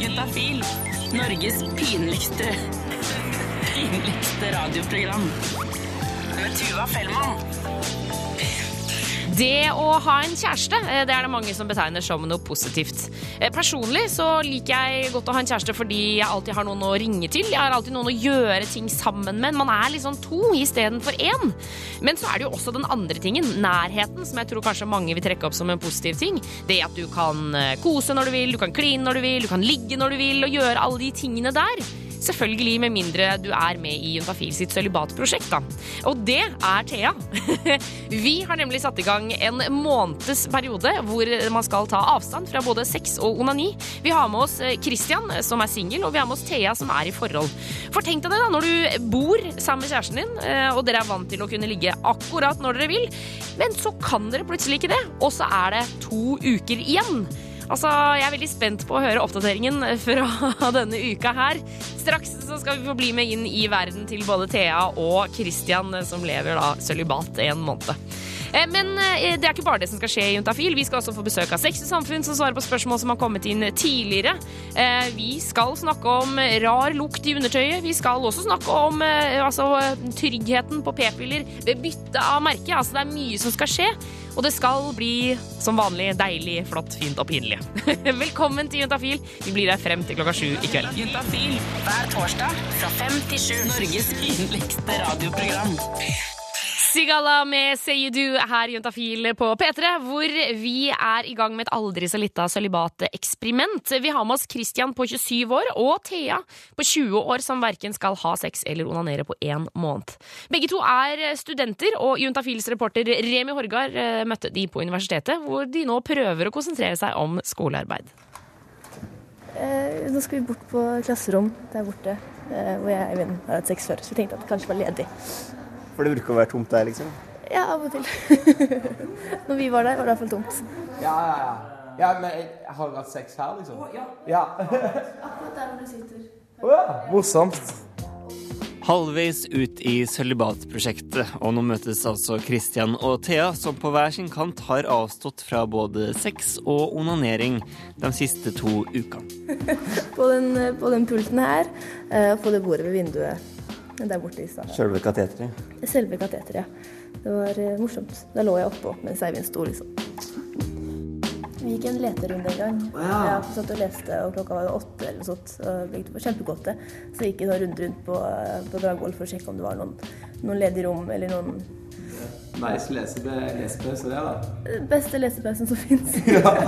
Juntafil. Norges pinligste pinligste radioprogram. Med Tuva Fellmann. Det å ha en kjæreste, eh, det er det mange som betegner som noe positivt. Eh, Personlig så liker jeg godt å ha en kjæreste fordi jeg alltid har noen å ringe til. Jeg har alltid noen å gjøre ting sammen med. Man er liksom to istedenfor én. Men så er det jo også den andre tingen, nærheten, som jeg tror kanskje mange vil trekke opp som en positiv ting. Det at du kan eh, kose når du vil, du kan kline når du vil, du kan ligge når du vil, og gjøre alle de tingene der. Selvfølgelig med mindre du er med i Juntafil sitt sølibatprosjekt, da. Og det er Thea. Vi har nemlig satt i gang en måneds periode hvor man skal ta avstand fra både sex og onani. Vi har med oss eh, Christian, som er singel, og vi har med oss Thea, som er i forhold. For tenk deg det, da, når du bor sammen med kjæresten din, eh, og dere er vant til å kunne ligge akkurat når dere vil, men så kan dere plutselig ikke det, og så er det to uker igjen. Altså, Jeg er veldig spent på å høre oppdateringen fra denne uka her. Straks så skal vi få bli med inn i verden til både Thea og Christian, som lever da sølibat en måned. Eh, Men eh, det er ikke bare det som skal skje i Juntafil. Vi skal også få besøk av Sex Samfunn, som svarer på spørsmål som har kommet inn tidligere. Eh, Vi skal snakke om rar lukt i undertøyet. Vi skal også snakke om altså, tryggheten på p-piller ved bytte av merke. Altså, det er mye som skal skje. Og det skal bli som vanlig deilig, flott, fint og pinlig. Velkommen til Juntafil. Vi blir der frem til klokka sju i kveld. Juntafil hver torsdag fra fem til sju. Norges yndligste radioprogram. Sigala med Say You Do her i Juntafil på P3, hvor vi er i gang med et aldri så lita sølibateksperiment. Vi har med oss Christian på 27 år og Thea på 20 år som verken skal ha sex eller onanere på én måned. Begge to er studenter, og Juntafils reporter Remi Horgard eh, møtte de på universitetet, hvor de nå prøver å konsentrere seg om skolearbeid. Eh, nå skal vi bort på klasserom der borte, eh, hvor jeg har hatt sex før. Så vi tenkte at det kanskje var ledig. For det bruker å være tomt der, liksom? Ja, av og til. Når vi var der, var det i hvert fall tomt. Ja, ja, ja. Ja, men jeg, har du hatt sex her, liksom? ja. Akkurat der hvor du sitter. Å ja. Morsomt. Halvveis ut i sølibatprosjektet, og nå møtes altså Christian og Thea, som på hver sin kant har avstått fra både sex og onanering de siste to ukene. På den, på den pulten her, eh, og på det bordet ved vinduet der borte i stad. Selve kateteret. Selve kateteret, ja. Det var eh, morsomt. Da lå jeg oppå mens Eivind sto, liksom. Vi gikk en leterunde en gang. Ja, vi satt og leste, og klokka var åtte eller noe sånt. To var kjempegåte. Så gikk vi en runde rundt på, på Dragvoll for å sjekke om det var noen, noen ledige rom eller noen Nice lesepause, det, da. Beste lesepausen som fins.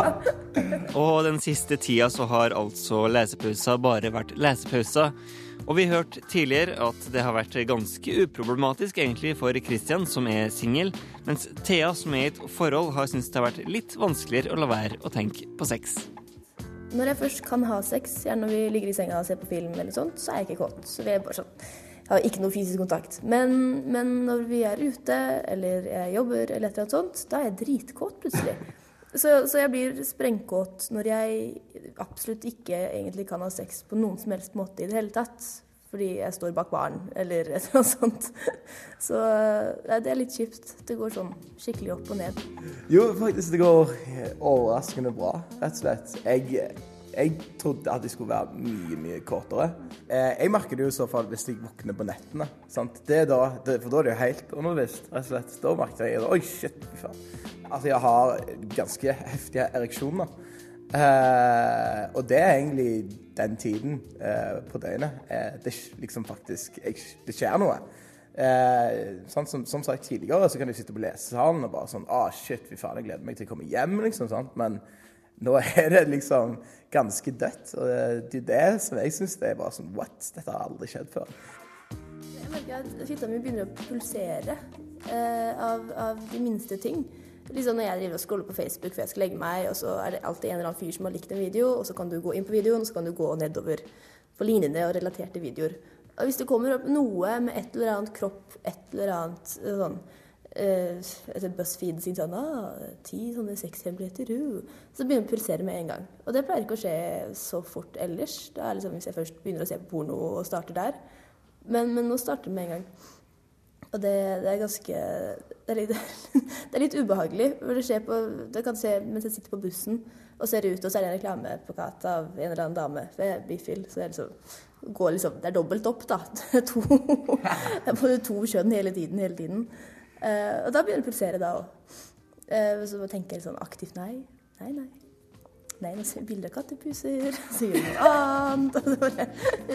Og den siste tida så har altså lesepausa bare vært lesepauser. Og vi hørte tidligere at det har vært ganske uproblematisk egentlig for Christian, som er singel, mens Thea, som er i et forhold, har syntes det har vært litt vanskeligere å la være å tenke på sex. Når jeg først kan ha sex, gjerne når vi ligger i senga og ser på film, eller sånt, så er jeg ikke kåt. Så vi er bare sånn Jeg har ikke noe fysisk kontakt. Men, men når vi er ute, eller jeg jobber, eller et eller annet sånt, da er jeg dritkåt plutselig. Så, så jeg blir sprengkåt når jeg absolutt ikke egentlig kan ha sex på noen som helst måte i det hele tatt. Fordi jeg står bak barn, eller et eller annet sånt. Så det er litt kjipt. Det går sånn skikkelig opp og ned. Jo, faktisk, det går overraskende bra, rett og slett. Jeg, jeg trodde at de skulle være mye, mye kortere. Eh, jeg merker det jo i så fall hvis jeg våkner på nettene. Sant? Det er da, det, for da er det jo helt undervist, rett og slett. Da merker jeg Oi, shit, faen. Altså, jeg har ganske heftige ereksjoner. Eh, og det er egentlig den tiden eh, på døgnet. Eh, det liksom faktisk jeg, Det skjer noe. Sånn som, som sagt tidligere, så kan du sitte på lesesalen og bare sånn ah, shit, fy faen, jeg gleder meg til å komme hjem, liksom. sant? Men nå er det liksom ganske dødt. Og det er det som jeg syns er bare sånn What? Dette har aldri skjedd før. Jeg merker at fitta mi begynner å pulsere eh, av, av de minste ting. Liksom når jeg driver og scroller på Facebook for jeg skal legge meg, og så er det alltid en eller annen fyr som har likt en video, og så kan du gå inn på videoen, og så kan du gå nedover på lignende og relaterte videoer. Og hvis det kommer opp noe med et eller annet kropp, et eller annet sånn eh, etter BuzzFeed sin sånn ah, ti sånne sexhemmeligheter, uh. Så begynner det å pulsere med en gang. Og det pleier ikke å skje så fort ellers. Det er liksom Hvis jeg først begynner å se på porno og starter der. Men, men nå starter det med en gang. Og det, det er ganske det er, litt, det er litt ubehagelig. For det skjer på, det kan se mens jeg sitter på bussen og ser ut, og så er det en reklameplakat av en eller annen dame ved Bifil. Så det er liksom, går liksom, det er dobbelt opp, da. Er to, det er både to kjønn hele tiden, hele tiden. Eh, og da begynner det å pulsere da òg. så tenker jeg sånn aktivt nei, nei, nei. Nei, nå ser vi bilde av kattepuser, så gjør vi noe annet. Og så bare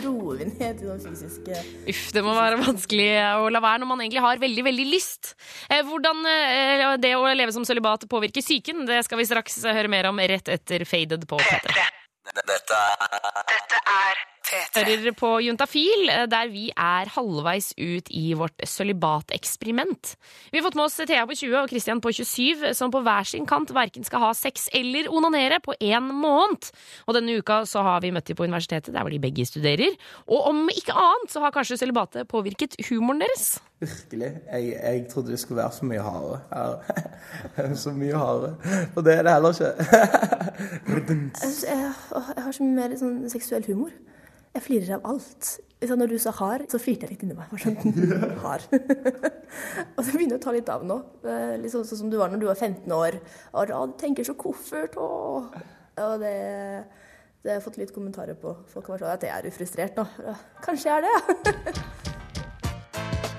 roer vi ned til sånn fysiske Uff, det må være vanskelig å la være når man egentlig har veldig, veldig lyst. Eh, Hvordan eh, det å leve som sølibat påvirker psyken, det skal vi straks høre mer om rett etter Faded på P3. Dette er P3. Hører på Juntafil, eh, der vi er halvveis ut i vårt sølibateksperiment. Vi har fått med oss Thea på 20 og Christian på 27, som på hver sin kant verken skal ha sex eller onanere på én måned. Og denne uka så har vi møtt dem på universitetet, der hvor de begge studerer. Og om ikke annet så har kanskje sølibatet påvirket humoren deres. Virkelig. Jeg, jeg trodde det skulle være så mye hardere. så mye hardere. Og det er det heller ikke. Jeg har så mye mer sånn seksuell humor. Jeg flirer av alt. Så når du sa hard, så flirte jeg litt inni meg. Sånn, hard. og så begynner jeg å ta litt av nå. Eh, Litt sånn som du var når du var 15 år. Og da, du tenker så koffert, og, og det, det har jeg fått litt kommentarer på. Folk har vært sånn at jeg er ufrustrert nå. Kanskje jeg er det.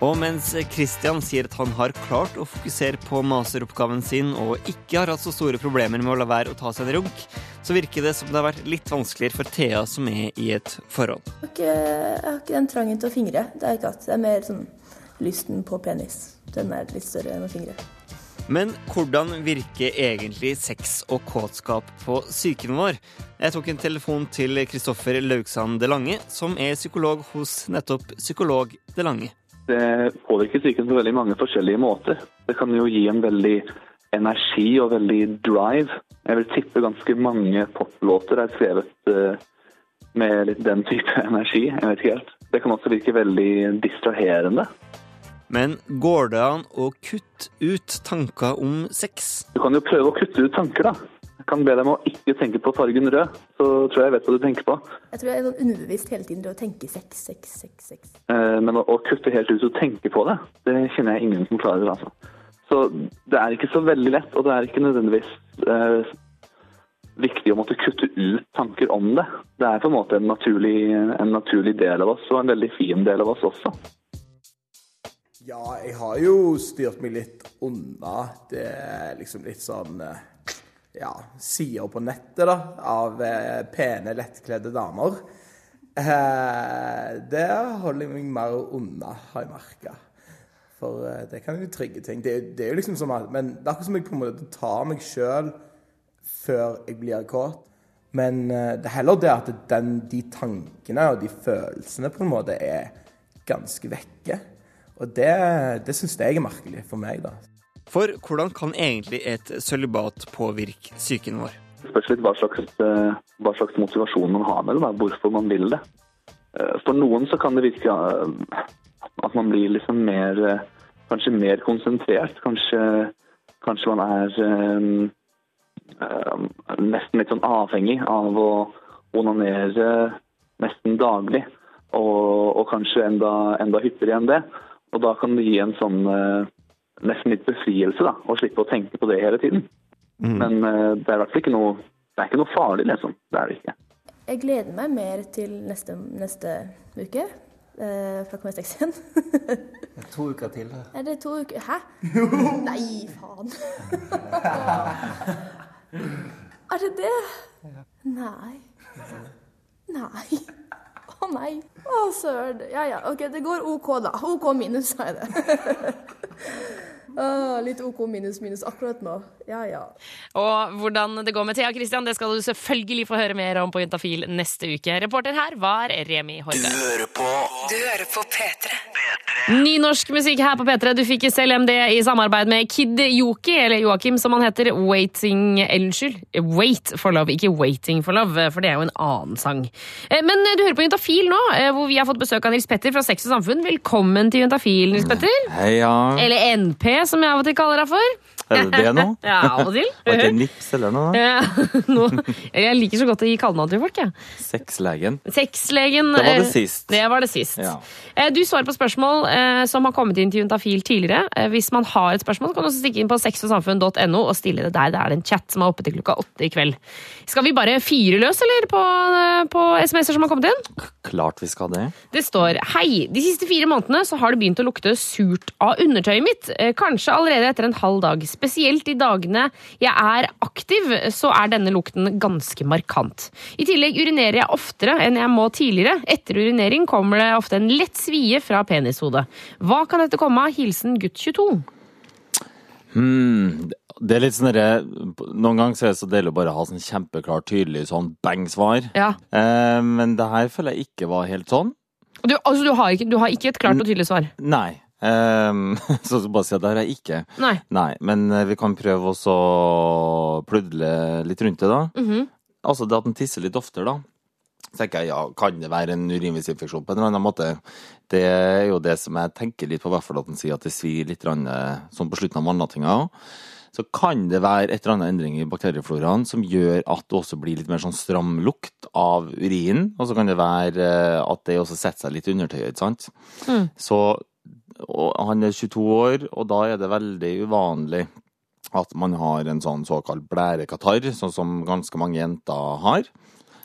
Og mens Christian sier at han har klart å fokusere på masteroppgaven sin og ikke har hatt så store problemer med å la være å ta seg en runk, så virker det som det har vært litt vanskeligere for Thea som er i et forhold. Jeg har, ikke, jeg har ikke den trangen til å fingre. Det er ikke at Det er mer sånn lysten på penis. Den er litt større enn å fingre. Men hvordan virker egentlig sex og kåtskap på psyken vår? Jeg tok en telefon til Kristoffer Laugsand Delange, som er psykolog hos nettopp Psykolog Delange. Det påvirker psyken på veldig mange forskjellige måter. Det kan jo gi en veldig energi og veldig drive. Jeg vil tippe ganske mange poplåter er skrevet eh, med litt den type energi. Jeg vet ikke helt. Det kan også virke veldig distraherende. Men går det an å kutte ut tanker om sex? Du kan jo prøve å kutte ut tanker, da. Jeg kan be deg om å ikke tenke på fargen rød, så tror jeg jeg vet hva du tenker på. Jeg tror jeg er underbevist underbevisst hele tiden til å tenke sex, sex, sex, sex. Eh, Men å, å kutte helt ut og tenke på det, det kjenner jeg ingen som klarer. altså. Så det er ikke så veldig lett, og det er ikke nødvendigvis eh, viktig å måtte kutte ut tanker om det. Det er på en måte en naturlig, en naturlig del av oss, og en veldig fin del av oss også. Ja, jeg har jo styrt meg litt unna. Det er liksom litt sånn eh, Ja, sider på nettet, da, av eh, pene, lettkledde damer. Eh, det holder jeg meg mer unna, har jeg merka. For eh, det kan jo trygge ting. Det, det er jo liksom som at, Men det er akkurat som jeg på en måte tar meg sjøl før jeg blir kåt. Men eh, det er heller det at den, de tankene og de følelsene på en måte er ganske vekke. Og det, det syns jeg er merkelig for meg, da. For hvordan kan egentlig et sølibat påvirke psyken vår? Det spørs litt hva slags, eh, hva slags motivasjon man har med det, hvorfor man vil det. Eh, For noen så kan det virke eh, at man blir liksom mer Kanskje mer konsentrert. Kanskje, kanskje man er nesten litt sånn avhengig av å onanere nesten daglig. Og, og kanskje enda, enda hyppigere enn det. Og da kan det gi en sånn nesten litt befrielse, da, å slippe å tenke på det hele tiden. Men uh, det er i hvert fall ikke noe det er ikke noe farlig, liksom. Det er det ikke. Jeg gleder meg mer til neste, neste uke. fra for da kommer jeg straks igjen. To uker til. Er det to uker Hæ? Nei, faen. er det det? Nei. Nei. Å nei. Å søren. Ja ja, OK, det går OK, da. OK minus, sa jeg det. Åh, litt OK minus minus akkurat nå. Ja ja. Og hvordan det går med Thea Christian, det skal du selvfølgelig få høre mer om på Juntafil neste uke. Reporter her var Remi Horde. Du hører på Du hører på P3. Ny norsk musikk her på P3. Du fikk CLMD i samarbeid med Kid Joki, eller Joakim som han heter. Waiting Unnskyld. Wait for love, ikke Waiting for love, for det er jo en annen sang. Eh, Men du hører på Juntafil nå, eh, hvor vi har fått besøk av Nils Petter fra Sex og Samfunn. Velkommen til Juntafil, Nils Petter. Heia. Eller NP, som jeg av og til kaller deg for. Er det det nå? Ja, av og til. Var ikke det nips eller noe? Ja, nå, jeg liker så godt å gi kallenavn til folk, jeg. Sexlegen. Sexlegen Det var det eh, sist. Det var det sist. Ja. Eh, Du svarer på spørsmål eh, som har kommet inn til Juntafil tidligere. Hvis man har et spørsmål, kan du også stikke inn på sexogsamfunn.no og stille det der. Det er en chat som er oppe til klokka åtte i kveld. Skal vi bare fyre løs, eller, på, på SMS-er som har kommet inn? Klart vi skal det. Det står Hei, de siste fire månedene så har det begynt å lukte surt av undertøyet mitt. Eh, Kanskje allerede etter en halv dag. Spesielt i dagene jeg er aktiv, så er denne lukten ganske markant. I tillegg urinerer jeg oftere enn jeg må tidligere. Etter urinering kommer det ofte en lett svie fra penishodet. Hva kan dette komme av? Hilsen gutt 22. Hmm, det er litt sånn derre Noen ganger så er det så deilig å bare ha sånn kjempeklart, tydelig sånn bang-svar. Ja. Eh, men det her føler jeg ikke var helt sånn. Du, altså, du, har ikke, du har ikke et klart og tydelig svar? Nei. Um, så bare si at det har jeg ikke. Nei. Nei, men eh, vi kan prøve å pludle litt rundt det, da. Mhm. Altså det at den tisser litt oftere, da. Så tenker jeg, ja, Kan det være en urinveisinfeksjon på en eller annen måte? Det er jo det som jeg tenker litt på, i hvert fall at den sier at det svir litt eh, sånn på slutten av vannlattinga. Så kan det være et eller annet endring i bakteriefloraen som gjør at det også blir litt mer sånn stram lukt av urinen. Og så kan det være eh, at det også setter seg litt i undertøyet, ikke sant. Mm. Så og han er 22 år, og da er det veldig uvanlig at man har en sånn såkalt blærekatarr, sånn som ganske mange jenter har.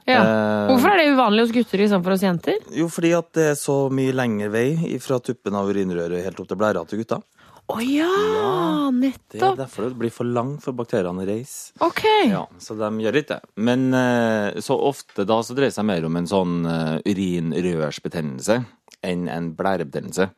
Ja. Eh, Hvorfor er det uvanlig hos gutter istedenfor hos jenter? Jo, fordi at det er så mye lengre vei fra tuppen av urinrøret helt opp til blæra til gutta. Å ja, Det er derfor det blir for langt for bakteriene å reise. Okay. Ja, så de gjør ikke det. Men eh, så ofte da så dreier det seg mer om en sånn uh, urinrørsbetennelse enn en blærebetennelse.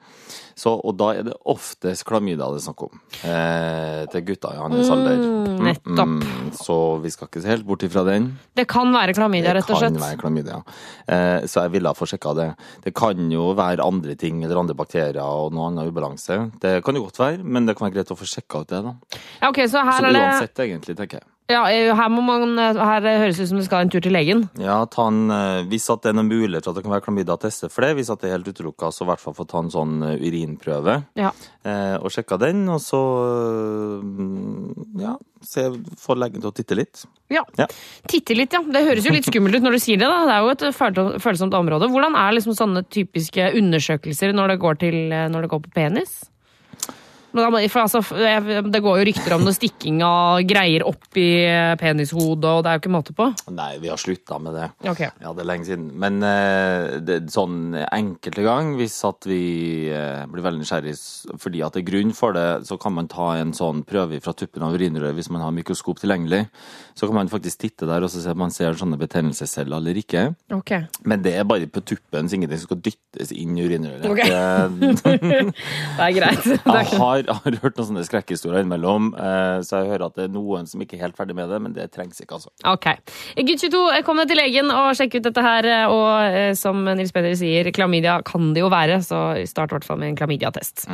Så, og da er det oftest klamydia det er snakk om. Eh, til gutta i hans alder. Mm, nettopp. Mm, så vi skal ikke se helt bort ifra den. Det kan være klamydia, rett og slett. Det kan være klamydia. Eh, så jeg ville få sjekka det. Det kan jo være andre ting eller andre bakterier og noe annen ubalanse. Det kan jo godt være, men det kan være greit å få sjekka ut det, da. Ja, ok, så Så er det uansett, egentlig, tenker jeg. Ja, eh, her, må man, her høres det ut som du skal en tur til legen. Ja, ta en, eh, Hvis at det er noen mulighet for at det kan være klamydia, teste for det. Hvis at det er helt utelukka, så i hvert fall få ta en sånn eh, urinprøve. Ja. Eh, og sjekke den, og så eh, ja, se, få legen til å titte litt. ja. Ja. Titte litt, ja. Det høres jo litt skummelt ut når du sier det. da. Det er jo et følsomt område. Hvordan er liksom sånne typiske undersøkelser når det går, til, eh, når det går på penis? Men da- altså, det går jo rykter om noe stikking av greier opp i penishodet, og det er jo ikke måte på. Nei, vi har slutta med det. Okay. Ja, det er lenge siden. Men eh, det, sånn enkelte gang, hvis at vi eh, blir veldig nysgjerrig fordi at det er grunn for det, så kan man ta en sånn prøve fra tuppen av urinrøret hvis man har mikroskop tilgjengelig. Så kan man faktisk titte der og så se om man ser sånne betennelsesceller eller ikke. Okay. Men det er bare på tuppen, så ingenting skal dyttes inn i urinrøret. Okay. Det- er greit. Jeg ikke- har, har hørt noen sånne skrekkhistorier innimellom, eh, så jeg hører at det er noen som ikke er helt ferdig med det, men det trengs ikke, altså. Ok. Gutt 22, kom deg til legen og sjekk ut dette her. Og eh, som Nils Peder sier, klamydia kan det jo være, så start i hvert fall med en klamydiatest.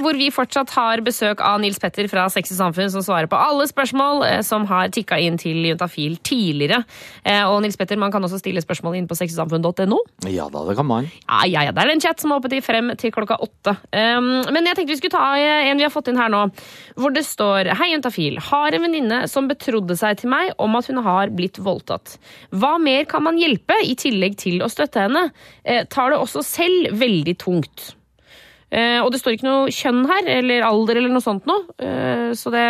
Hvor vi fortsatt har besøk av Nils Petter fra Sex og Samfunn, som svarer på alle spørsmål eh, som har tikka inn til Juntafil tidligere. Eh, Og Nils Petter, man kan også stille spørsmål inn på sexogsamfunn.no. Ja da, det kan man. Ja, ja, ja, Det er en chat som er oppe til frem til klokka åtte. Um, men jeg tenkte vi skulle ta en vi har fått inn her nå, hvor det står Hei, Juntafil. Har en venninne som betrodde seg til meg om at hun har blitt voldtatt. Hva mer kan man hjelpe, i tillegg til å støtte henne? Eh, tar det også selv veldig tungt. Eh, og det står ikke noe kjønn her, eller alder eller noe sånt noe. Eh, så det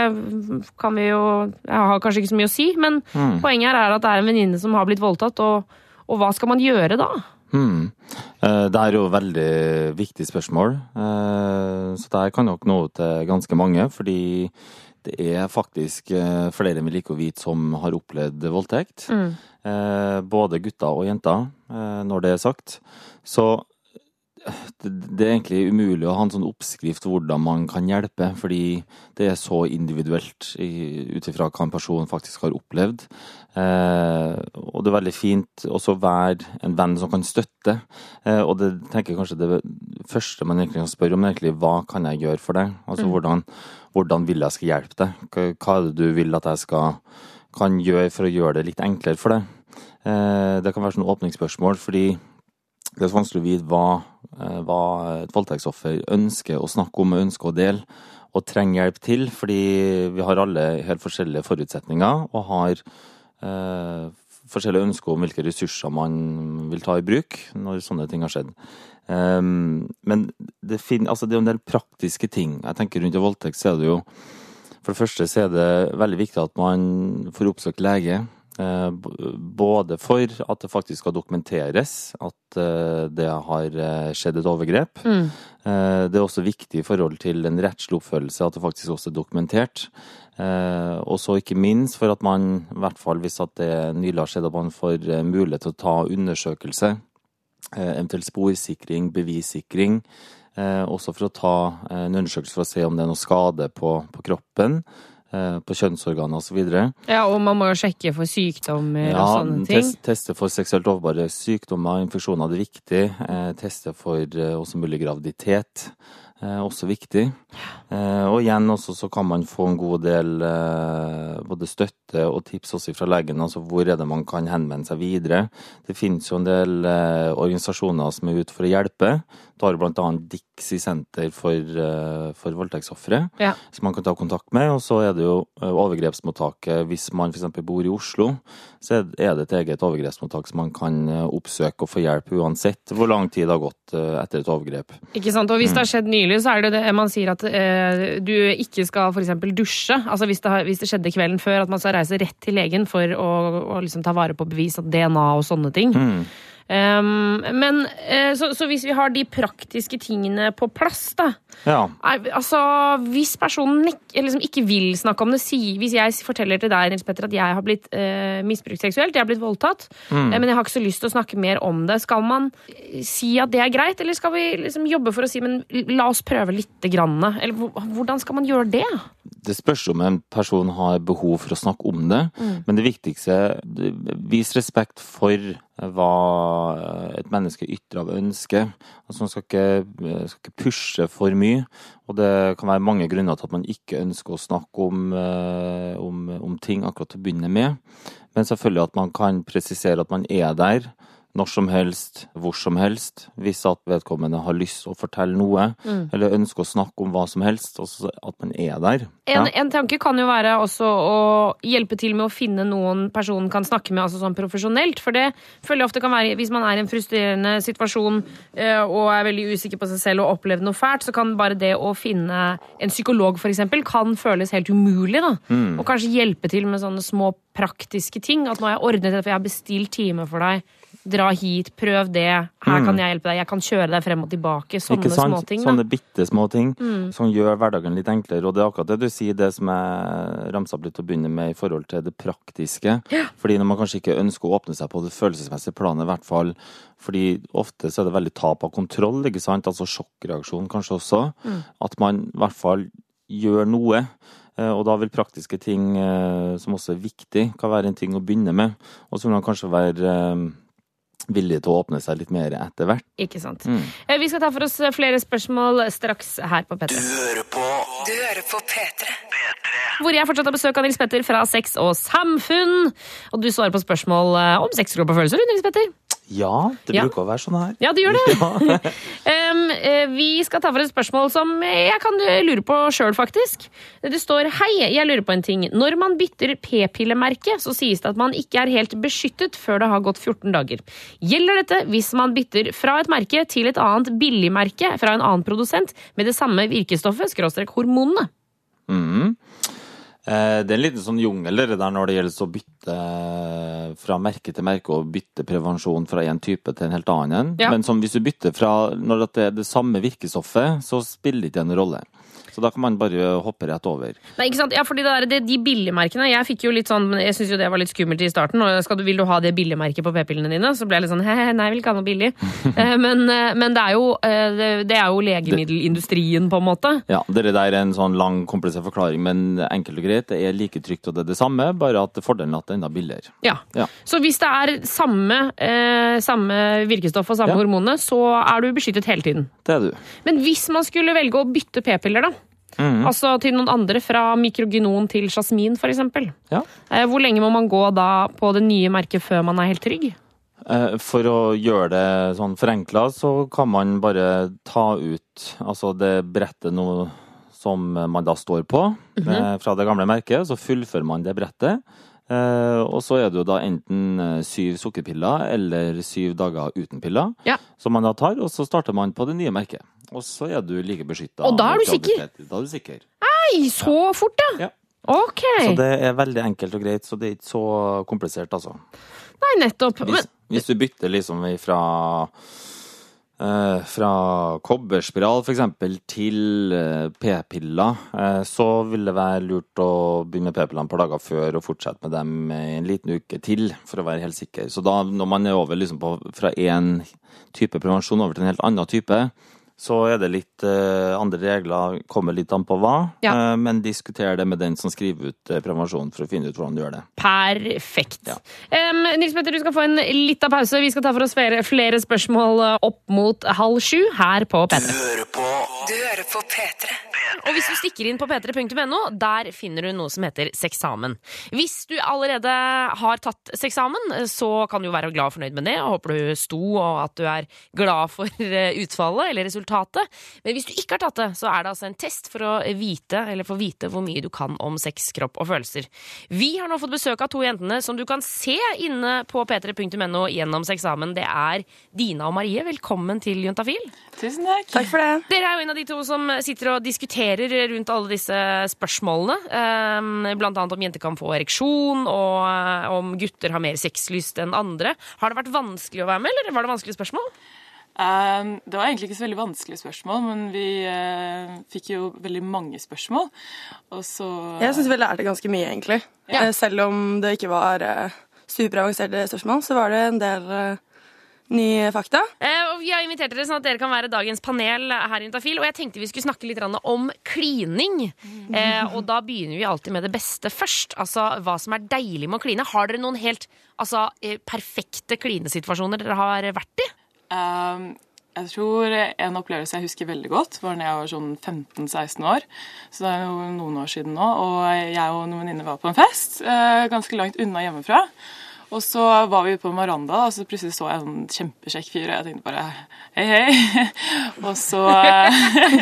kan vi jo Jeg har kanskje ikke så mye å si, men poenget her er at det er en venninne som har blitt voldtatt, og, og hva skal man gjøre da? Eh, Det er jo et veldig viktig spørsmål, Eh, så det her kan nok nå til ganske mange. Fordi det er faktisk eh, flere enn vi liker å vite som har opplevd voldtekt. Mm. Både gutter og jenter, når det er sagt. Så det, er egentlig umulig å ha en sånn oppskrift hvordan man kan hjelpe, fordi det er så individuelt ut ifra hva en person faktisk har opplevd. Eh, og det er veldig fint også å være en venn som kan støtte. Eh, og det tenker jeg kanskje det første man egentlig kan spørre om, er egentlig hva kan jeg gjøre for deg? Altså hvordan, hvordan vil jeg skal hjelpe deg? Hva, er det du vil at jeg skal kan gjøre for å gjøre det litt enklere for deg? Eh, det kan være sånn åpningsspørsmål, fordi det er så vanskelig å vite hva hva et voldtektsoffer ønsker å snakke om ønsker å dele, og trenger hjelp til. Fordi vi har alle helt forskjellige forutsetninger og har eh, forskjellige ønsker om hvilke ressurser man vil ta i bruk når sånne ting har skjedd. Um, men det, fin, altså det er jo en del praktiske ting. Jeg tenker Rundt en voldtekt så er det jo For det første så er det veldig viktig at man får oppsøkt lege. Eh, både for at det faktisk skal dokumenteres at eh, det har eh, skjedd et overgrep. Mm. Det er også viktig i forhold til en rettslig oppfølgelse at det faktisk også er dokumentert. Og så ikke minst for at man, i hvert fall hvis at det nylig har skjedd, at man får mulighet til å ta undersøkelse. Eventuelt sporsikring, bevissikring. Også for å ta en undersøkelse for å se om det er noe skade på, på kroppen. Eh, på kjønnsorganer osv. Ja, og man må jo sjekke for sykdommer ja, og sånne ting. Test, teste for seksuelt overbare sykdommer infeksjoner, det er viktig. Eh, teste for eh, også mulig graviditet. Eh, også viktig. Eh, og igjen også så kan man få en god del eh, både støtte og tips også fra legen. Altså hvor er det man kan henvende seg videre. Det finnes jo en del organisasjoner som er ute for å hjelpe. Du har bl.a. Dixie Senter for, for voldtektsofre, ja. som man kan ta kontakt med. Og så er det jo overgrepsmottaket hvis man f.eks. bor i Oslo. Så er det et eget overgrepsmottak som man kan oppsøke og få hjelp uansett hvor lang tid det har gått etter et overgrep. Ikke sant. Og hvis det har skjedd nylig nylig så er det det man sier at eh, du ikke skal f.eks. dusje. Altså hvis det, hvis det, skjedde kvelden før, at man skal reise rett til legen for å, å liksom ta vare på bevis av DNA og sånne ting. Mm. Um, men uh, så, så, hvis vi har de praktiske tingene på plass, da ja. er, Altså, hvis personen liksom ikke vil snakke om det, si, hvis jeg forteller til deg Nils Petter, at jeg har blitt uh, misbrukt seksuelt, jeg har blitt voldtatt, mm. uh, men jeg har ikke så lyst til å snakke mer om det, skal man si at det er greit, eller skal vi liksom jobbe for å si men la oss prøve lite grann? Eller hvordan skal man gjøre det? Det spørs om en person har behov for å snakke om det, mm. men det viktigste Vis respekt for hva et menneske ytrer av ønske. Altså Man skal ikke, skal ikke, pushe for mye. Og det kan være mange grunner til at man ikke ønsker å snakke om, eh, om, om ting akkurat til å begynne med. Men selvfølgelig at man kan presisere at man er der når som helst, hvor som helst, hvis at vedkommende har lyst å fortelle noe, mm. eller ønsker å snakke om hva som helst, også at man er der. En, ja. en, tanke kan jo være også å hjelpe til med å finne noen personen kan snakke med, altså sånn profesjonelt, for det føler jeg ofte kan være hvis man er i en frustrerende situasjon eh, og er veldig usikker på seg selv og opplever noe fælt, så kan bare det å finne en psykolog, for eksempel, kan føles helt umulig, da. Mm. Og kanskje hjelpe til med sånne små praktiske ting. At nå har jeg ordnet det, for jeg har bestilt time for deg Dra hit, prøv det. Her kan mm. jeg hjelpe deg. Jeg kan kjøre deg frem og tilbake. Sånne småting. Sånne bitte små ting mm. som gjør hverdagen litt enklere. Og det er akkurat det du sier, det som jeg ramsa opp litt til å begynne med i forhold til det praktiske. Ja. Fordi når man kanskje ikke ønsker å åpne seg på det følelsesmessige planet, i hvert fall fordi ofte så er det veldig tap av kontroll, ikke sant? Altså sjokkreaksjon kanskje også. Mm. At man i hvert fall gjør noe. Eh, og da vil praktiske ting eh, som også er viktig, kan være en ting å begynne med. Og så vil man kanskje være eh, villig til å åpne seg litt mer etter hvert. Ikke sant. Mm. Eh, vi skal ta for oss flere spørsmål straks her på P3. Du hører på Du hører på P3. P3. Hvor jeg fortsatt har besøk av Nils Petter fra Sex og Samfunn. Og du svarer på spørsmål eh, om sex, kropp følelser, Nils Petter. Ja, det ja. bruker å være sånn her. Ja, det gjør det. Ja. um, vi skal ta for et spørsmål som jeg kan lure på sjøl, faktisk. Det står Hei, jeg lurer på en ting. Når man bytter p-pillemerke, så sies det at man ikke er helt beskyttet før det har gått 14 dager. Gjelder dette hvis man bytter fra et merke til et annet billigmerke fra en annen produsent med det samme virkestoffet, skråstrek hormonene? Mm. Eh, det er en liten sånn jungel der når det gjelder å bytte eh, fra merke til merke og bytte prevensjon fra en type til en helt annen. Ja. Men hvis du bytter fra når det er det samme virkestoffet, så spiller det ikke en rolle. Så da kan man bare hoppe rett over. Nei, ikke sant? Ja, fordi det er det, De billigmerkene Jeg fikk jo litt sånn, jeg synes jo det var litt skummelt i starten. og du, Vil du ha det billigmerket på p-pillene dine? Så ble jeg litt sånn he, nei, jeg vil ikke ha noe billig. Eh, men, eh, men det, er jo, eh, det, er jo legemiddelindustrien, på en måte. Ja, det der er en sånn lang, komplisert forklaring, men enkelt og greit. Det er like trygt og det er det samme, bare at fordelen er at det er enda billigere. Ja. ja. Så hvis det er samme, eh, samme virkestoff og samme ja. hormonene, så er du beskyttet hele tiden? Det er du. Men hvis man skulle velge å bytte p-piller, da? Mm. Altså til noen andre, fra mikrogynon til jasmin f.eks. Ja. Eh, hvor lenge må man gå da på det nye merket før man er helt trygg? Eh, For å gjøre det sånn forenkla, så kan man bare ta ut altså det brettet nå som man da står på eh, fra det gamle merket, så fullfører man det brettet. Og så er det jo da enten syv sukkerpiller eller syv dager uten piller Ja. Som man da tar, og så starter man på det nye merket. Og så er du like beskytta. Og da er du sikker? Da er du sikker. Nei, så fort, ja! Ja. OK. Så det er veldig enkelt og greit, så det er ikke så komplisert, altså. Nei, nettopp. Hvis, Men, hvis du bytter liksom fra eh, fra kobberspiral eksempel til eh, p-piller, eh, så vil det være lurt å begynne med p-pillene et par dager før og fortsette med dem en liten uke til, for å være helt sikker. Så da, når man er over liksom på, fra én type prevensjon over til en helt annen type, så er det litt uh, andre regler, kommer litt an på hva, Ja. Uh, men diskuter det med den som skriver ut uh, prevensjon for å finne ut hvordan du gjør det. perfekt. Ja. Um, Nils Petter, du skal få en lita pause. Vi skal ta for oss flere, flere spørsmål opp mot halv sju her på P3. Du hører på P3. Og hvis du stikker inn på p3.no, der finner du noe som heter seksamen. Hvis du allerede har tatt seksamen, så kan du jo være glad og fornøyd med det, og håper du sto og at du er glad for eh, utfallet eller resultatet. Men hvis du ikke har tatt det, så er det altså en test for å vite, eller få vite hvor mye du kan om sex, kropp og følelser. Vi har nå fått besøk av to jentene som du kan se inne på p3.no gjennom seksamen. Det er Dina og Marie. Velkommen til Juntafil. Tusen takk. Takk for det. Dere er jo en av de to som sitter og diskuterer rundt alle disse spørsmålene. eh, Blant annet om jenter kan få ereksjon, og eh, om gutter har mer sexlyst enn andre. Har det vært vanskelig å være med, eller var det vanskelige spørsmål? Um, det var egentlig ikke så veldig vanskelige spørsmål, men vi eh, fikk jo veldig mange spørsmål. Og så Jeg syns vi lærte ganske mye, egentlig. Ja. Eh, Selv om det ikke var eh, superavanserte spørsmål, så var det en del eh, nye fakta. Eh, Vi har invitert dere sånn at dere kan være dagens panel her i Intafil. Og jeg tenkte vi skulle snakke litt om klining. Eh, og da begynner vi alltid med det beste først. Altså hva som er deilig med å kline. Har dere noen helt altså, eh, perfekte klinesituasjoner dere har vært i? um, Jeg tror en opplevelse jeg husker veldig godt, var da jeg var sånn 15-16 år. Så det er jo noen år siden nå. Og jeg og noen venninner var på en fest eh, ganske langt unna hjemmefra. Og så var vi på Maranda, og så plutselig så jeg en kjempekjekk fyr, og jeg tenkte bare hei, hei. Og så eh,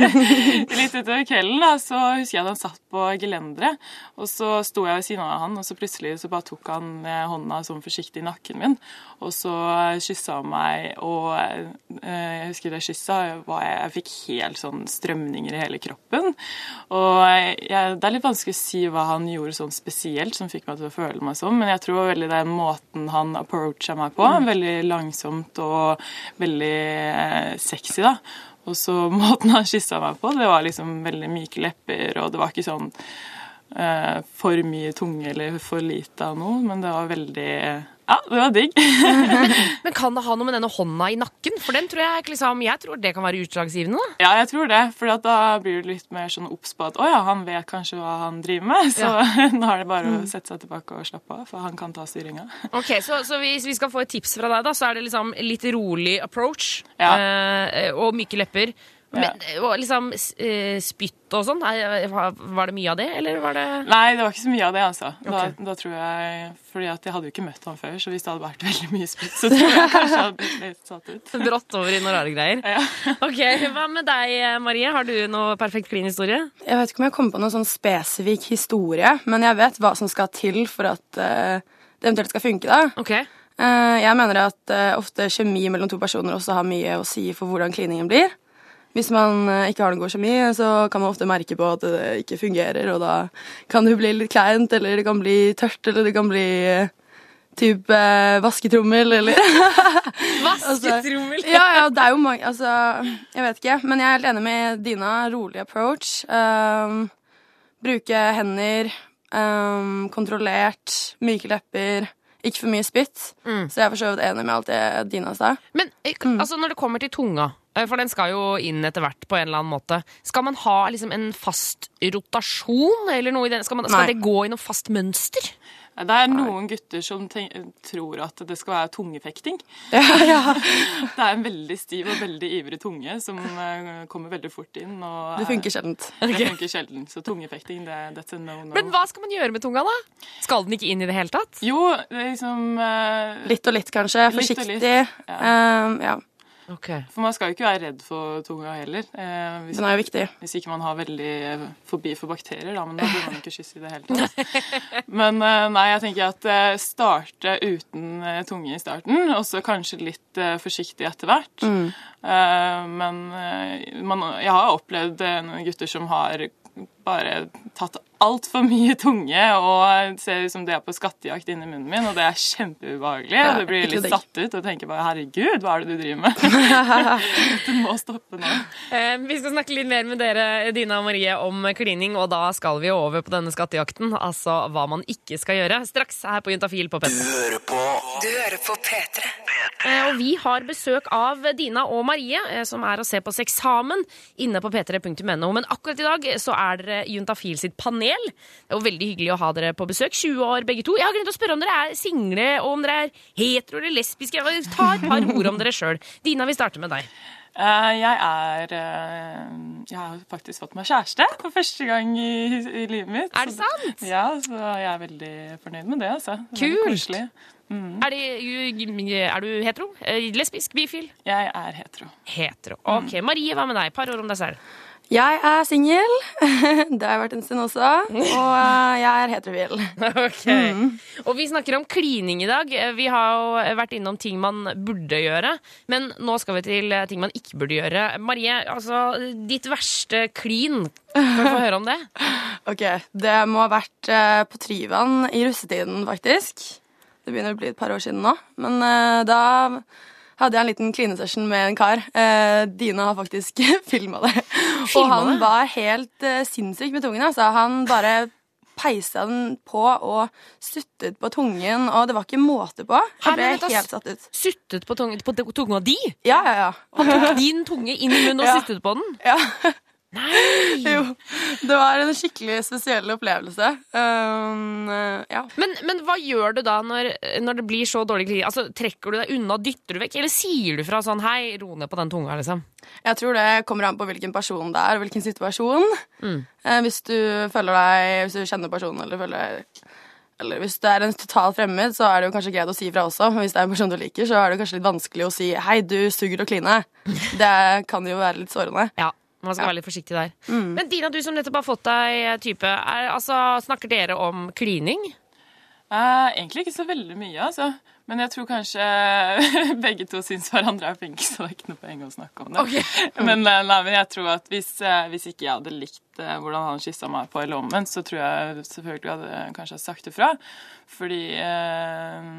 litt utover kvelden da, så husker jeg at han satt på gelenderet, og så sto jeg ved siden av han, og så plutselig så bare tok han eh, hånda sånn forsiktig i nakken min, og så kyssa han meg, og eh, jeg husker det kyssa, var jeg, jeg fikk helt sånn strømninger i hele kroppen. Og jeg, det er litt vanskelig å si hva han gjorde sånn spesielt som fikk meg til å føle meg sånn, men jeg tror veldig den måten han approacha meg på, veldig langsomt og veldig eh, sexy, da. Og så måten han kyssa meg på, det var liksom veldig myke lepper, og det var ikke sånn eh, for mye tunge eller for lite av noe, men det var veldig Ja, det var digg. Men kan det ha noe med denne hånda i nakken? For den tror jeg liksom, jeg tror det kan være utslagsgivende. da. Ja, jeg tror det, for da blir du litt mer sånn obs på at å ja, han vet kanskje hva han driver med, så nå er det bare å sette seg tilbake og slappe av, for han kan ta styringa. Ok, Så, så hvis vi skal få et tips fra deg, da, så er det liksom litt rolig approach Ja. eh, og myke lepper. Men, og liksom eh, spytt og sånn, var det mye av det, eller var det Nei, det var ikke så mye av det, altså. Da, Ok. da tror jeg, fordi at jeg hadde jo ikke møtt han før, så hvis det hadde vært veldig mye spytt, så tror jeg kanskje jeg hadde blitt litt satt ut. brått over i noen rare greier? Ja. Ok, Hva med deg, Marie? Har du noe perfekt klinhistorie? Jeg vet ikke om jeg kommer på noen sånn spesifikk historie, men jeg vet hva som skal til for at uh, det eventuelt skal funke. da. Ok. Uh, jeg mener at uh, ofte kjemi mellom to personer også har mye å si for hvordan kliningen blir. Hvis man eh, ikke har noe god kjemi, så kan man ofte merke på at det ikke fungerer, og da kan det bli litt kleint, eller det kan bli tørt, eller det kan bli eh, type eh, vasketrommel, eller Vasketrommel! ja, ja, det er jo mange Altså, jeg vet ikke. Men jeg er helt enig med Dina. Rolig approach. Um, bruke hender. Um, kontrollert. Myke lepper. Ikke for mye spytt. Så jeg er for så vidt enig med alt det Dina sa. Men eh, altså, når det kommer til tunga, for den skal jo inn etter hvert på en eller annen måte, skal man ha liksom en fast rotasjon, eller noe i den? Skal, man, skal det gå i noe fast mønster? Det er noen gutter som tenk, tror at det skal være tungefekting. Ja, ja. Det er en veldig stiv og veldig ivrig tunge som eh, kommer veldig fort inn. Og, Det funker sjeldent. Det funker sjelden. Så tungefekting, det, that's a no-no. Men hva skal man gjøre med tunga, da? Skal den ikke inn i det hele tatt? Jo, det er liksom uh, Litt og litt, kanskje. Forsiktig. Litt og litt, Um, ja. For man skal jo ikke være redd for tunga heller. Eh, hvis, Den er jo viktig. Hvis ikke man har veldig forbi fobi for bakterier, da. Men da bør man ikke kysse i det hele tatt. Men eh, nei, jeg tenker at eh, starte uten eh, tunge i starten, og så kanskje litt eh, forsiktig etter hvert. Mm. Eh, men man, jeg har opplevd gutter som har bare tatt altfor mye tunge og ser ut som det er på skattejakt inni munnen min, og det er kjempeubehagelig. Ja, og du blir litt satt ut og tenker bare 'herregud, hva er det du driver med?' du må stoppe nå. Eh, vi skal snakke litt mer med dere, Dina og Marie, om klining, og da skal vi over på denne skattejakten. Altså hva man ikke skal gjøre. Straks her på Juntafil på P3. hører på Du hører på P3. Eh, Og vi har besøk av Dina og Marie, eh, som er å se på seksamen inne på p3.no. Men akkurat i dag så er dere Juntafil sitt panel. Det var veldig hyggelig å ha dere på besøk. 20 år begge to. Jeg har glemt å spørre om dere er single, og om dere er hetero eller lesbiske. Ta et par ord om dere sjøl. Dina, vi starter med deg. Eh, jeg er eh, Jeg har faktisk fått meg kjæreste for første gang i, i livet mitt. Er det sant? Ja, så jeg er veldig fornøyd med det. altså. Kult. Mm. Er, det, er du hetero? Eh, Lesbisk? Bifil? Jeg er hetero. Hetero. Ok, Marie, hva med deg? Par ord om deg selv. Jeg er singel. Det har jeg vært en stund også. Og eh, jeg er heterofil. Ok. Og vi snakker om klining i dag. Vi har jo vært innom ting man burde gjøre. Men nå skal vi til ting man ikke burde gjøre. Marie, altså ditt verste klin. Kan vi få høre om det? Ok, Det må ha vært eh, på Tryvann i russetiden, faktisk. Det begynner å bli et par år siden nå. Men eh, da hadde jeg en liten klinesession med en kar. Eh, Dina har faktisk filma det. Og han det? var helt uh, sinnssyk med tungen. Altså. Han bare peisa den på og suttet på tungen, og det var ikke måte på. Han Jeg ble Herre, helt satt ut. Suttet på, tungen, på tunga di? Ja, ja, ja. Han tok din tunge inn i munnen og Ja. suttet på den? Ja. Jo. Det var en skikkelig spesiell opplevelse. Um, eh, ja. Men, men hva gjør du da når, når det blir så dårlig klining? Altså, trekker du deg unna, dytter du vekk, eller sier du fra sånn hei, ro ned på den tunga, liksom? Jeg tror det kommer an på hvilken person det er, og hvilken situasjon. Mm. Eh, hvis du føler deg Hvis du kjenner personen, eller føler eller hvis det er en total fremmed, så er det jo kanskje greit å si fra også. Men hvis det er en person du liker, så er det kanskje litt vanskelig å si 'hei, du suger å kline'. Det kan jo være litt sårende. Ja, man skal Ja. være litt forsiktig der. Mm. Men Dina, du som nettopp har fått deg type, er, altså, snakker dere om klining? Uh, egentlig ikke så veldig mye, altså. Men jeg tror kanskje begge to syns hverandre er flinke, så det er ikke noe poeng å snakke om det. Men, eh, nei, men jeg tror at hvis, eh, hvis ikke jeg hadde likt eh, hvordan han kyssa meg på, i lommen, så tror jeg selvfølgelig jeg hadde kanskje sagt ifra. Fordi eh,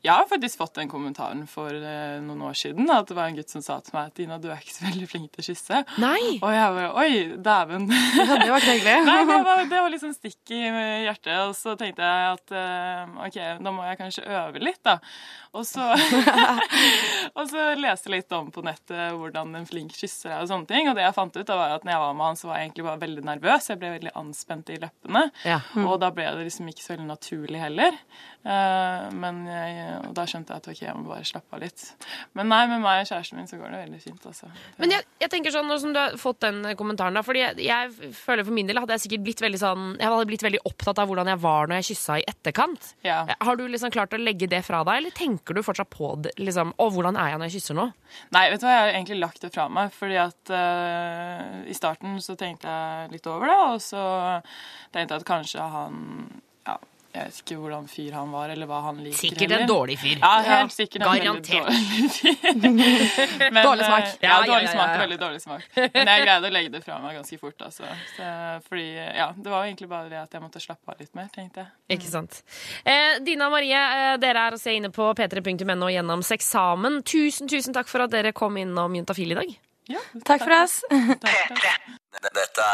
jeg har faktisk fått den kommentaren for eh, noen år siden. At det var en gutt som sa til meg at Dina, du er ikke så veldig flink til å kysse. Nei. Og jeg bare Oi, dæven. det var ikke hyggelig. Nei, det var, det var liksom stikk i hjertet. Og så tenkte jeg at eh, OK, da må jeg kanskje øve litt, da. Og så, og så leste jeg litt om på nettet hvordan en flink kysser er og sånne ting. Og det jeg fant ut, da var at når jeg var med han, så var jeg egentlig bare veldig nervøs. Jeg ble veldig anspent i leppene. Ja. Og da ble det liksom ikke så veldig naturlig heller. Eh, men jeg, og da skjønte jeg at ok, jeg må bare slappe av litt. Men nei, med meg og kjæresten min så går det veldig fint, altså. Men jeg, jeg tenker sånn, nå som du har fått den kommentaren da, fordi jeg, jeg føler for min del hadde jeg sikkert blitt veldig sånn, jeg hadde blitt veldig opptatt av hvordan jeg var når jeg kyssa i etterkant. Ja. Har du liksom klart å legge det fra deg, eller tenker du fortsatt på det, liksom, å, hvordan er jeg når jeg kysser nå? Nei, vet du hva, jeg har egentlig lagt det fra meg. Fordi at uh, i starten så tenkte jeg litt over det, og så tenkte jeg at kanskje han Ja, jeg vet ikke hvordan fyr han var, eller hva han liker. Sikkert en dårlig fyr. Ja, helt sikkert en garantert. dårlig. Men, Dårlig smak. eh, Ja, Ja, ja, dårlig ja, smak ja. veldig dårlig smak. Men jeg greide å legge det fra meg ganske fort, altså. Så, fordi, ja, det var jo egentlig bare det at jeg måtte slappe av litt mer, tenkte jeg. Ikke sant. Eh, Dina og Marie, eh, dere er å se inne på p3.no gjennom seksamen. Tusen, tusen takk for at dere kom innom Juntafil i dag. Ja, Takk for oss. Dette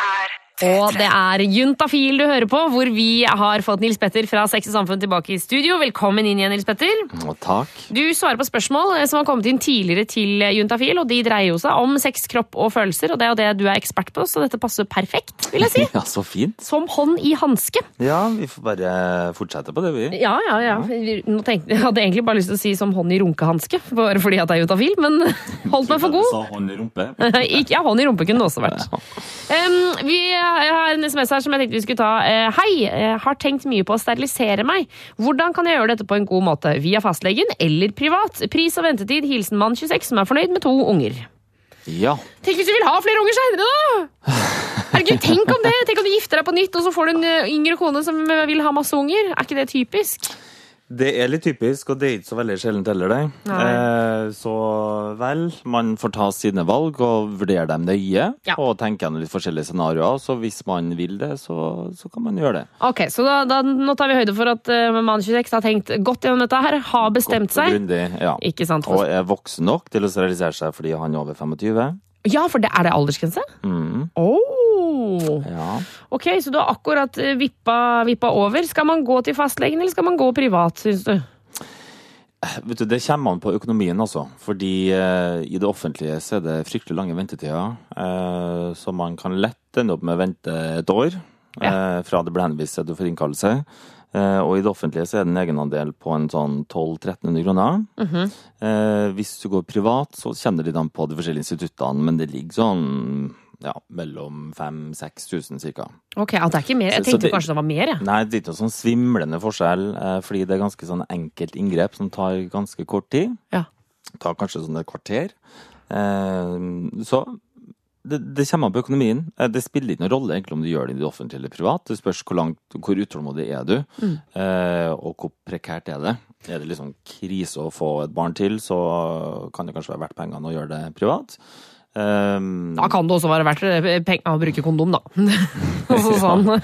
er Og det er Juntafil du hører på, hvor vi har fått Nils Petter fra Sex og Samfunn tilbake i studio. Velkommen inn igjen, Nils Petter. Og takk. Du svarer på spørsmål eh, som har kommet inn tidligere til Juntafil, og de dreier jo seg om sex, kropp og følelser, og det er jo det du er ekspert på, så dette passer perfekt, vil jeg si. Ja, så fint. Som hånd i hanske. Ja, vi får bare fortsette på det, vi. Ja, ja, ja. Nå tenkte, jeg hadde egentlig bare lyst til å si som hånd i runkehanske, bare fordi at det er Juntafil, men holdt meg for god. Du Sa hånd i rumpe. Ja, hånd i rumpe kunne det også vært. Um, vi har en SMS her som jeg tenkte vi skulle ta. Eh, Hei, jeg har tenkt mye på å sterilisere meg. Hvordan kan jeg gjøre dette på en god måte? Via fastlegen eller privat? Pris og ventetid. Hilsen mann 26 som er fornøyd med to unger. Ja. Tenk hvis du vil ha flere unger seinere, da! Herregud, Tenk om det! Tenk om du gifter deg på nytt, og så får du en eh, yngre kone som eh, vil ha masse unger. Er ikke det typisk? Det er litt typisk, og det er ikke så veldig sjeldent heller, det. Eh, så vel, man får ta sine valg og vurdere dem nøye. Ja. Og tenke gjennom litt forskjellige scenarioer. Så hvis man vil det, så, så kan man gjøre det. Ok, så da, da, Nå tar vi høyde for at uh, mann 26 har tenkt godt gjennom dette her, har bestemt Godt og seg. grundig, ja. Ikke sant? Og er voksen nok til å realisere seg fordi han er over 25. Ja, for det, er det aldersgrense? Mm, Oh. Ja. Ok, så du har akkurat eh, vippa, vippa over. Skal man gå til fastlegen, eller skal man gå privat, syns du? Vet du, Det kommer an på økonomien, altså. Fordi eh, i det offentlige så er det fryktelig lange ventetider. Eh, så man kan lett ende opp med å vente et år eh, fra det blir henvist til du får innkallelse. Eh, og i det offentlige så er det en egenandel på en sånn 1200-1300 kroner. Mhm. eh, hvis du går privat, så kjenner de dem på de forskjellige instituttene, men det ligger sånn ja, mellom 5000-6000 cirka. Ok, ja, det er ikke mer. Jeg tenkte det- kanskje det var mer, jeg. Nei, det er ikke noe sånn svimlende forskjell, eh, fordi det er ganske sånn enkelt inngrep som tar ganske kort tid. Ja. Tar kanskje sånn et kvarter. Eh, Så det, det kommer an på økonomien. Eh, Det spiller ikke noen rolle egentlig om du gjør det i det offentlige eller privat. Det spørs hvor, langt, hvor utålmodig er du, Mm. og hvor prekært er det. Er det liksom krise å få et barn til, så kan det kanskje være verdt pengene å gjøre det privat. Eh, Da kan det også være verdt eh, penger å bruke kondom, da. sånn. ja,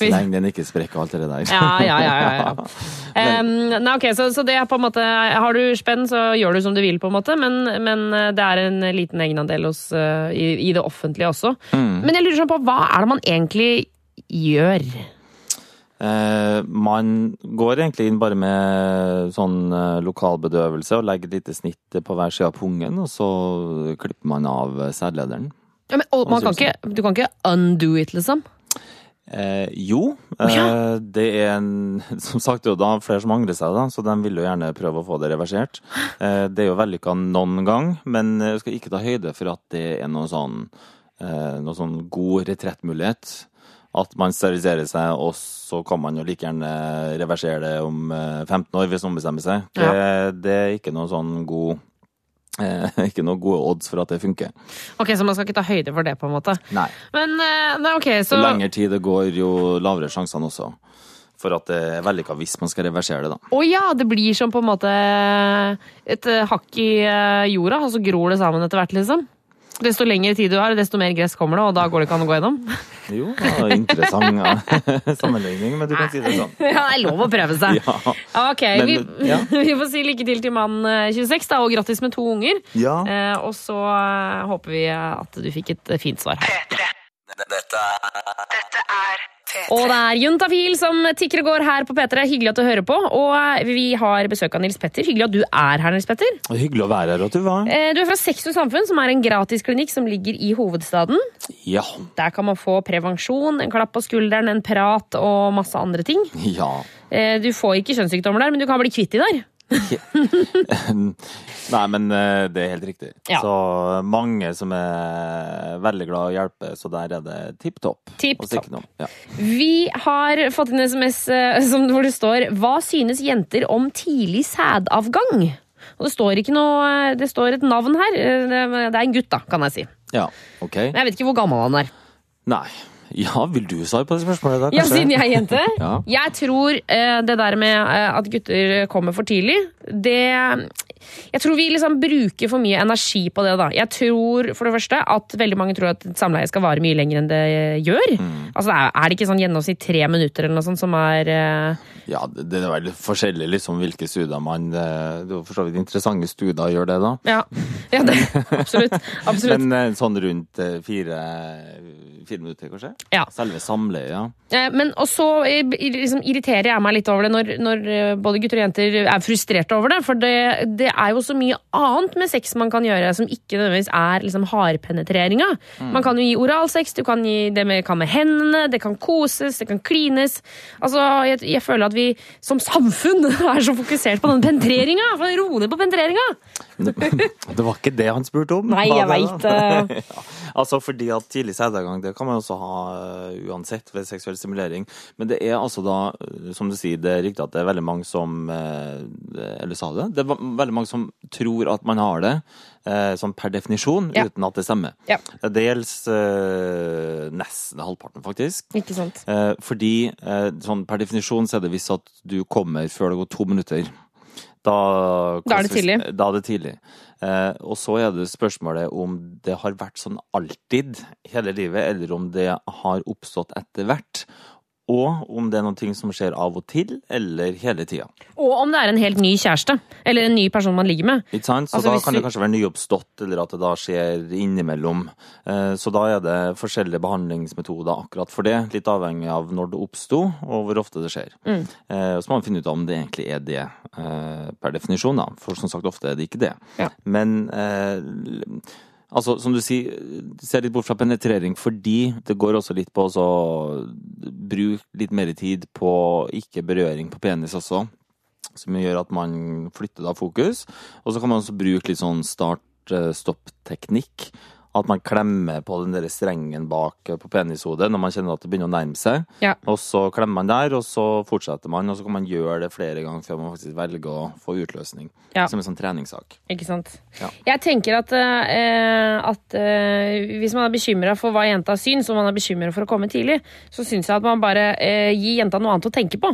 så lenge den ikke sprekker alt det der. Ja, ja, ja. ja, ja. Um, nei, ok, så, så det er på en måte Har du spenn, så gjør du som du vil, på en måte, men, men det er en liten egenandel hos, uh, i, i det offentlige også. Mm. Men jeg lurer sånn på, hva er det man egentlig gjør? Eh, man går egentlig inn bare med sånn eh, lokalbedøvelse og legger et lite snitt på hver side av pungen, og så klipper man av sædlederen. Ja, men, og, man kan ikke, du kan ikke undo it, liksom? Eh, jo, eh, det er en Som sagt, jo da flere som angrer seg, da, så de vil jo gjerne prøve å få det reversert. Eh, det er jo vellykka noen gang, men jeg skal ikke ta høyde for at det er noen sånn, eh, noen sånn god retrettmulighet. At man steriliserer seg, og så kan man jo like gjerne reversere det om eh, 15 år hvis noen bestemmer seg. Det, det er ikke noen sånn god eh, Ikke noen gode odds for at det funker. Ok, Så man skal ikke ta høyde for det, på en måte? Nei. Men eh, nei, ok, Jo så lengre tid det går, jo lavere sjansene også. For at det er vellykka hvis man skal reversere det, da. Å ja, det blir som på en måte et eh, hakk i eh, jorda, og så gror det sammen etter hvert, liksom? Desto lengre tid du har, desto mer gress kommer det, og da går det ikke an å gå gjennom? Jo, ja, interessant ja. sammenligning, men du kan si det sånn. Ja, det er lov å prøve seg. Ja. Ok, Men, vi, ja. vi får si lykke til til mann eh, 26, da, og grattis med to unger. Ja. Eh, og så eh, håper vi at du fikk et eh, fint svar her. Dette er P3. Og det er Juntafil som tikker og går her på P3. Hyggelig at du hører på. Og eh, vi har besøk av Nils Petter. Hyggelig at du er her, Nils Petter. Hyggelig å være her, Du var. Du er fra Sex Samfunn, som er en gratisklinikk som ligger i hovedstaden. Ja. Der kan man få prevensjon, en klapp på skulderen, en prat og masse andre ting. Ja. Eh, Du får ikke kjønnssykdommer der, men du kan bli kvitt de der. Nei, men eh, det er helt riktig. Ja. Så mange som er veldig glad i å hjelpe, så der er det tipp topp. Tipp å. Ja. Vi har fått en SMS eh, som, hvor det står Hva synes jenter om tidlig sædavgang? Og det står ikke noe eh, Det står et navn her. Eh, Det det er en gutt, da, kan jeg si. ja, OK. Men jeg vet ikke hvor gammel han er. Nei. Ja, vil du svare på det spørsmålet, da? Kanskje? Ja, siden jeg er jente. Ja. Jeg tror eh, det der med eh, at gutter kommer for tidlig, det Jeg tror vi liksom bruker for mye energi på det. da. Jeg tror for det første at veldig mange tror at et samleie skal vare mye lenger enn det gjør. Altså, Er det ikke sånn gjennomsnitt tre minutter eller noe sånt som er uh... Ja, det, er veldig forskjellig liksom hvilke studier man eh, Det er for så vidt interessante studier å gjøre det, da. Ja, ja det, absolutt. absolutt. Men eh, sånn rundt fire, fire minutter, kanskje? Ja. Selve samleiet, ja. Men også liksom, irriterer jeg meg litt over det når, når både gutter og jenter er frustrerte over det. For det, det er jo så mye annet med sex man kan gjøre som ikke nødvendigvis er liksom, hardpenetreringa. Man kan jo gi oralsex, du kan gi det med, kan med hendene, det kan koses, det kan klines. Altså, jeg, jeg føler at vi som samfunn er så fokusert på den penetreringa! Ro ned på penetreringa! Det var ikke det han spurte om. Nei, jeg veit det. Ja, altså fordi at tidlig sædavgang det kan man også ha øh, uansett ved seksuell stimulering. Men det er altså da, øh, som du sier, det er riktig at det er veldig mange som Eller sa det? Det er veldig mange som tror at man har det. eh, Sånn per definisjon, Ja. uten at det stemmer. Ja. Det gjelder eh, nesten halvparten, faktisk. Ikke sant? Eh, fordi eh, sånn per definisjon så er det hvis at du kommer før det går to minutter. Da, Da er det tidlig. Da er det tidlig. Eh, og så er det spørsmålet om det har vært sånn alltid hele livet, eller om det har oppstått etter hvert. Og om det er noe som skjer av og til, eller hele tida. Og om det er en helt ny kjæreste. Eller en ny person man ligger med. Ikke sant? Så Altså, da kan det kanskje være nyoppstått, eller at det da skjer innimellom. Eh, Så da er det forskjellige behandlingsmetoder akkurat for det, litt avhengig av når det oppsto, og hvor ofte det skjer. Mm. Eh, så må man finne ut om det egentlig er det, eh, per definisjon, da. For som sagt, ofte er det ikke det. Ja. Men eh, Altså, som du sier, ser litt bort fra penetrering, fordi det går også litt på å bruke litt mer tid på ikke berøring på penis også. Som gjør at man flytter da fokus. Og så kan man også bruke litt sånn start-stopp-teknikk. At man klemmer på den der strengen bak eh, på penishodet når man kjenner at det begynner å nærme seg. Ja. Og så klemmer man der, og så fortsetter man, og så kan man gjøre det flere ganger før man faktisk velger å få utløsning. Ja. Som en sånn treningssak. Ikke sant? Ja. Jeg tenker at, eh, at eh, hvis man er bekymra for hva jenta syns, og man er bekymra for å komme tidlig, så syns jeg at man bare eh, gir jenta noe annet å tenke på.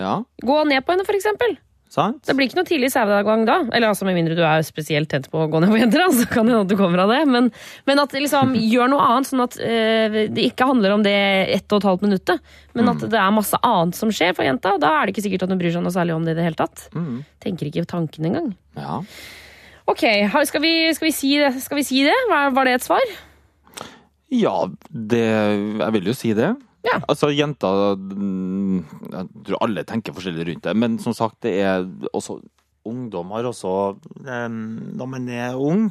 Ja, Gå ned på henne, for eksempel. Sant? Det blir ikke noe tidlig sædavgang da. Eller altså Med mindre du er spesielt tent på å gå ned på jenter, så kan det hende at du kommer av det. Men, men at liksom gjør noe annet, sånn at eh, det ikke handler om det ett og et halvt minuttet. Men at det er masse annet som skjer for jenta. Da er det ikke sikkert at hun bryr seg noe særlig om det i det hele tatt. Mm. Tenker ikke tanken engang. Ja. Ok, skal vi, skal vi, si? Skal vi si det? Var det et svar? Ja, det Jeg vil jo si det. Ja. Altså, jenter mm, Jeg tror alle tenker forskjellig rundt det, men som sagt, det er også Ungdom har også Når man er ung,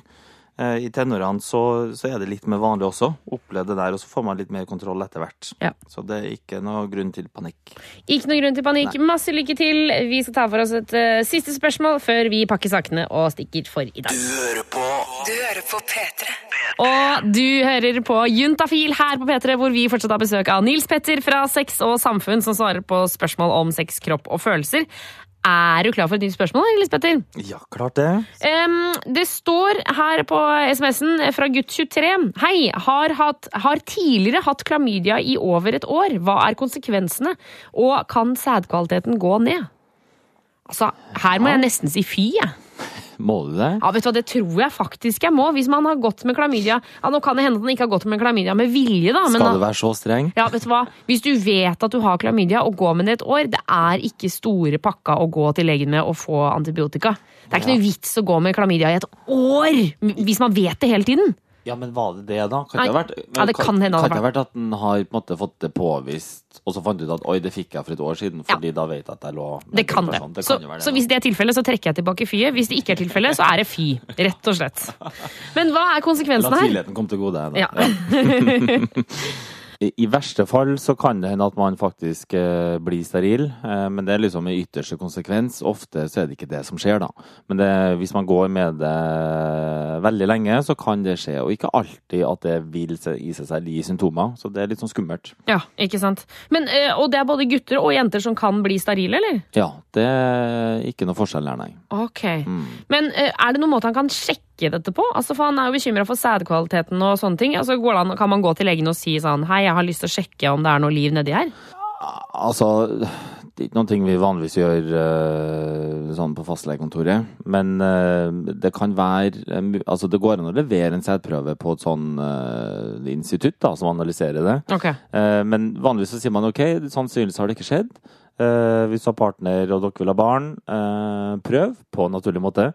i tenårene, så, så er det litt mer vanlig også. Oppleve det der, og så får man litt mer kontroll etter hvert. Ja. Så det er ikke noe grunn til panikk. Ikke noe grunn til panikk. Masse lykke til. Vi skal ta for oss et uh, siste spørsmål før vi pakker sakene og stikker for i dag. Du hører på Du hører på P3. Og du hører på Juntafil her på P3, hvor vi fortsatt har besøk av Nils Petter fra Sex og Samfunn, som svarer på spørsmål om sex, kropp og følelser. Er du klar for et nytt spørsmål, Elis Petter? Ja, klart det. Um, det står her på SMS-en fra gutt23. Hei, har, hatt, har tidligere hatt klamydia i over et år. Hva er konsekvensene? Og kan sædkvaliteten gå ned? Altså, her må jeg nesten si fy, jeg. Må du det? Ja, vet du hva, Det tror jeg faktisk jeg må. Hvis man har gått med klamydia ja, Nå kan det hende at man ikke har gått med klamydia med vilje, da. Men, Skal det være så streng? ja, vet du hva? Hvis du vet at du har klamydia og går med det et år, det er ikke store pakka å gå til legen med og få antibiotika. Det er ikke noe vits å gå med klamydia i et år hvis man vet det hele tiden. Ja, men var det det, da? Kan Nei. det ha vært, Ja, det kan hende det kan det ha vært at den har på en måte fått det påvist, og så fant du ut at oi, det fikk jeg for et år siden, fordi da vet jeg at jeg lå Det kan det. Det Så, kan det, så hvis det er tilfellet, så trekker jeg tilbake fyet. Hvis det ikke er tilfellet, så er det fy. Rett og slett. Men hva er konsekvensen her? tidligheten komme til gode. Da. Ja. I, verste fall så kan det hende at man faktisk eh, blir steril, eh, men det er liksom i ytterste konsekvens. Ofte så er det ikke det som skjer, da. Men det, hvis man går med det veldig lenge, så kan det skje. Og ikke alltid at det vil ise seg i symptomer, så det er litt sånn skummelt. Ja, ikke sant. Men, eh, og det er både gutter og jenter som kan bli sterile, eller? Ja, det er ikke noe forskjell her, nei. Ok. Mm. Men eh, er det noen måte han kan sjekke dette på? Altså, for Han er jo bekymra for sædkvaliteten og sånne ting. Altså, an, kan man gå til legen og si sånn Hei, jeg har lyst til å sjekke om det er noe liv nedi her? Altså, det er ikke noen ting vi vanligvis gjør eh, sånn på fastlegekontoret. Men eh, det kan være eh, Altså, det går an å levere en sædprøve på et sånn institutt da, som analyserer det. Okay. Men vanligvis så sier man OK, sannsynligvis har det ikke skjedd. Hvis du har partner og dere vil ha barn, prøv på en naturlig måte.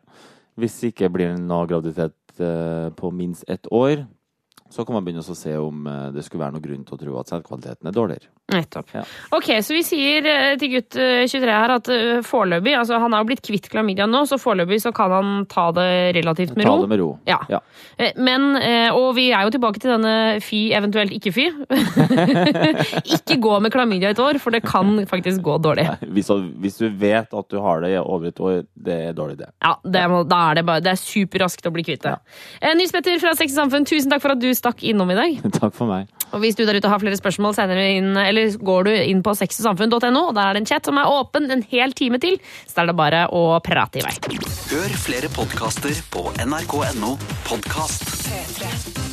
Hvis ikke blir det noe graviditet eh, på minst ett år, så kan man begynne å se om eh, det skulle være noen grunn til å tro at selvkvaliteten er dårligere. Nettopp. Ja. Ok, så vi sier eh, til gutt eh, 23 her at eh, foreløpig altså Han har jo blitt kvitt klamydia nå, så foreløpig så kan han ta det relativt med Ta ro. det med ro. Ja. Ja. Eh, Men, eh, og vi er jo tilbake til denne fy, eventuelt ikke fy. ikke gå med klamydia et år, for det kan faktisk gå dårlig. Hvis, hvis du vet at du har det i over et år, det er dårlig det. Ja, det, må, da er det bare Det er superraskt å bli kvitt det. Ja. Nils Petter fra Sex og Samfunn, tusen takk for at du stakk innom i dag. Takk for meg. Og hvis du der ute har flere spørsmål, sender du inn, eller går du inn på sexysamfunn.no, og der er det en chat som er åpen en hel time til. Så er det bare å prate i vei. Hør flere podkaster på nrk.no podkast. P3.